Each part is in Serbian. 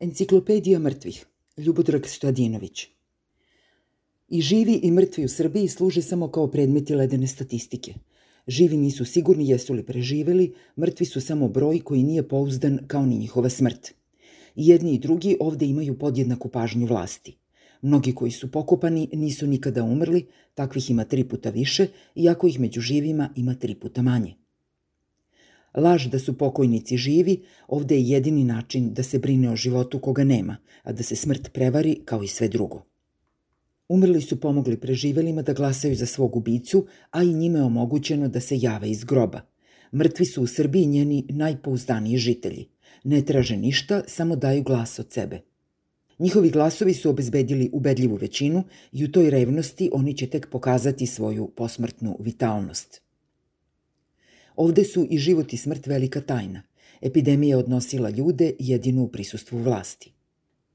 Enciklopedija mrtvih Ljubodrag Stojadinović I živi i mrtvi u Srbiji služe samo kao predmeti ledene statistike. Živi nisu sigurni jesu li preživeli, mrtvi su samo broj koji nije pouzdan kao ni njihova smrt. I jedni i drugi ovde imaju podjednaku pažnju vlasti. Mnogi koji su pokopani nisu nikada umrli, takvih ima tri puta više, iako ih među živima ima tri puta manje. Laž da su pokojnici živi ovde je jedini način da se brine o životu koga nema, a da se smrt prevari kao i sve drugo. Umrli su pomogli preživelima da glasaju za svog ubicu, a i njime je omogućeno da se jave iz groba. Mrtvi su u Srbiji njeni najpouzdaniji žitelji. Ne traže ništa, samo daju glas od sebe. Njihovi glasovi su obezbedili ubedljivu većinu i u toj revnosti oni će tek pokazati svoju posmrtnu vitalnost. Ovde su i život i smrt velika tajna. Epidemija odnosila ljude jedinu u prisustvu vlasti.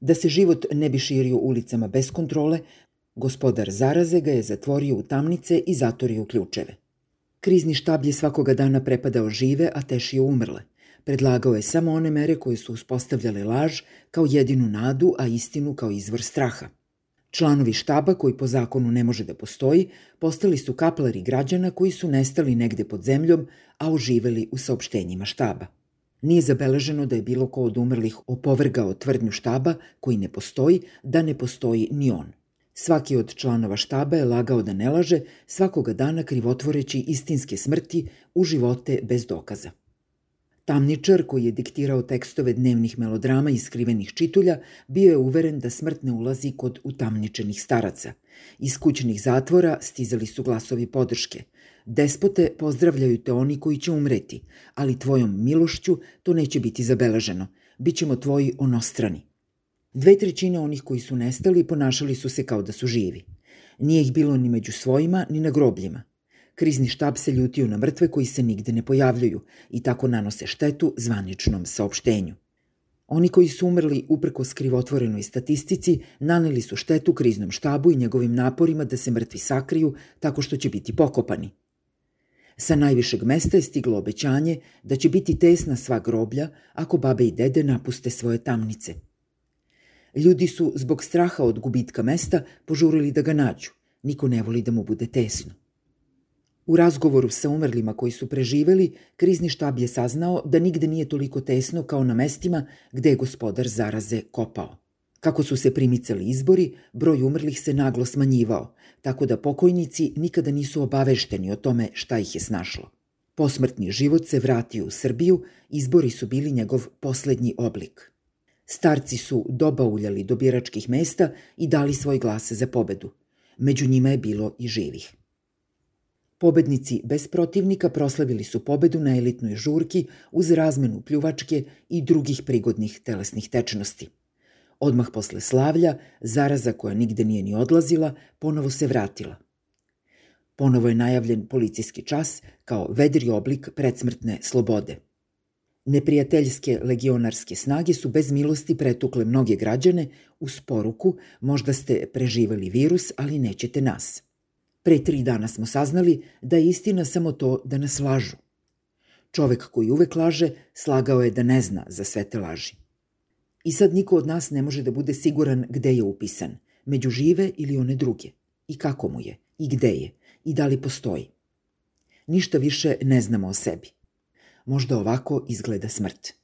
Da se život ne bi širio ulicama bez kontrole, gospodar zaraze ga je zatvorio u tamnice i zatorio u ključeve. Krizni štab je svakoga dana prepadao žive, a tešio umrle. Predlagao je samo one mere koje su uspostavljale laž kao jedinu nadu, a istinu kao izvor straha – Članovi štaba, koji po zakonu ne može da postoji, postali su kaplari građana koji su nestali negde pod zemljom, a oživeli u saopštenjima štaba. Nije zabeleženo da je bilo ko od umrlih opovrgao tvrdnju štaba koji ne postoji, da ne postoji ni on. Svaki od članova štaba je lagao da ne laže, svakoga dana krivotvoreći istinske smrti u živote bez dokaza. Tamničar, koji je diktirao tekstove dnevnih melodrama i skrivenih čitulja, bio je uveren da smrt ne ulazi kod utamničenih staraca. Iz kućnih zatvora stizali su glasovi podrške. Despote pozdravljaju te oni koji će umreti, ali tvojom milošću to neće biti zabeleženo. Bićemo tvoji onostrani. Dve trećine onih koji su nestali ponašali su se kao da su živi. Nije ih bilo ni među svojima, ni na grobljima. Krizni štab se ljutio na mrtve koji se nigde ne pojavljuju i tako nanose štetu zvaničnom saopštenju. Oni koji su umrli uprko skrivotvorenoj statistici naneli su štetu kriznom štabu i njegovim naporima da se mrtvi sakriju tako što će biti pokopani. Sa najvišeg mesta je stiglo obećanje da će biti tesna sva groblja ako babe i dede napuste svoje tamnice. Ljudi su zbog straha od gubitka mesta požurili da ga nađu. Niko ne voli da mu bude tesno. U razgovoru sa umrlima koji su preživeli, krizni štab je saznao da nigde nije toliko tesno kao na mestima gde je gospodar zaraze kopao. Kako su se primicali izbori, broj umrlih se naglo smanjivao, tako da pokojnici nikada nisu obavešteni o tome šta ih je snašlo. Posmrtni život se vratio u Srbiju, izbori su bili njegov poslednji oblik. Starci su dobauljali do biračkih mesta i dali svoj glas za pobedu. Među njima je bilo i živih. Pobednici bez protivnika proslavili su pobedu na elitnoj žurki uz razmenu pljuvačke i drugih prigodnih telesnih tečnosti. Odmah posle slavlja, zaraza koja nigde nije ni odlazila, ponovo se vratila. Ponovo je najavljen policijski čas kao vedri oblik predsmrtne slobode. Neprijateljske legionarske snage su bez milosti pretukle mnoge građane uz poruku možda ste preživali virus, ali nećete nas – Pre tri dana smo saznali da je istina samo to da nas lažu. Čovek koji uvek laže, slagao je da ne zna za sve te laži. I sad niko od nas ne može da bude siguran gde je upisan, među žive ili one druge, i kako mu je, i gde je, i da li postoji. Ništa više ne znamo o sebi. Možda ovako izgleda smrt.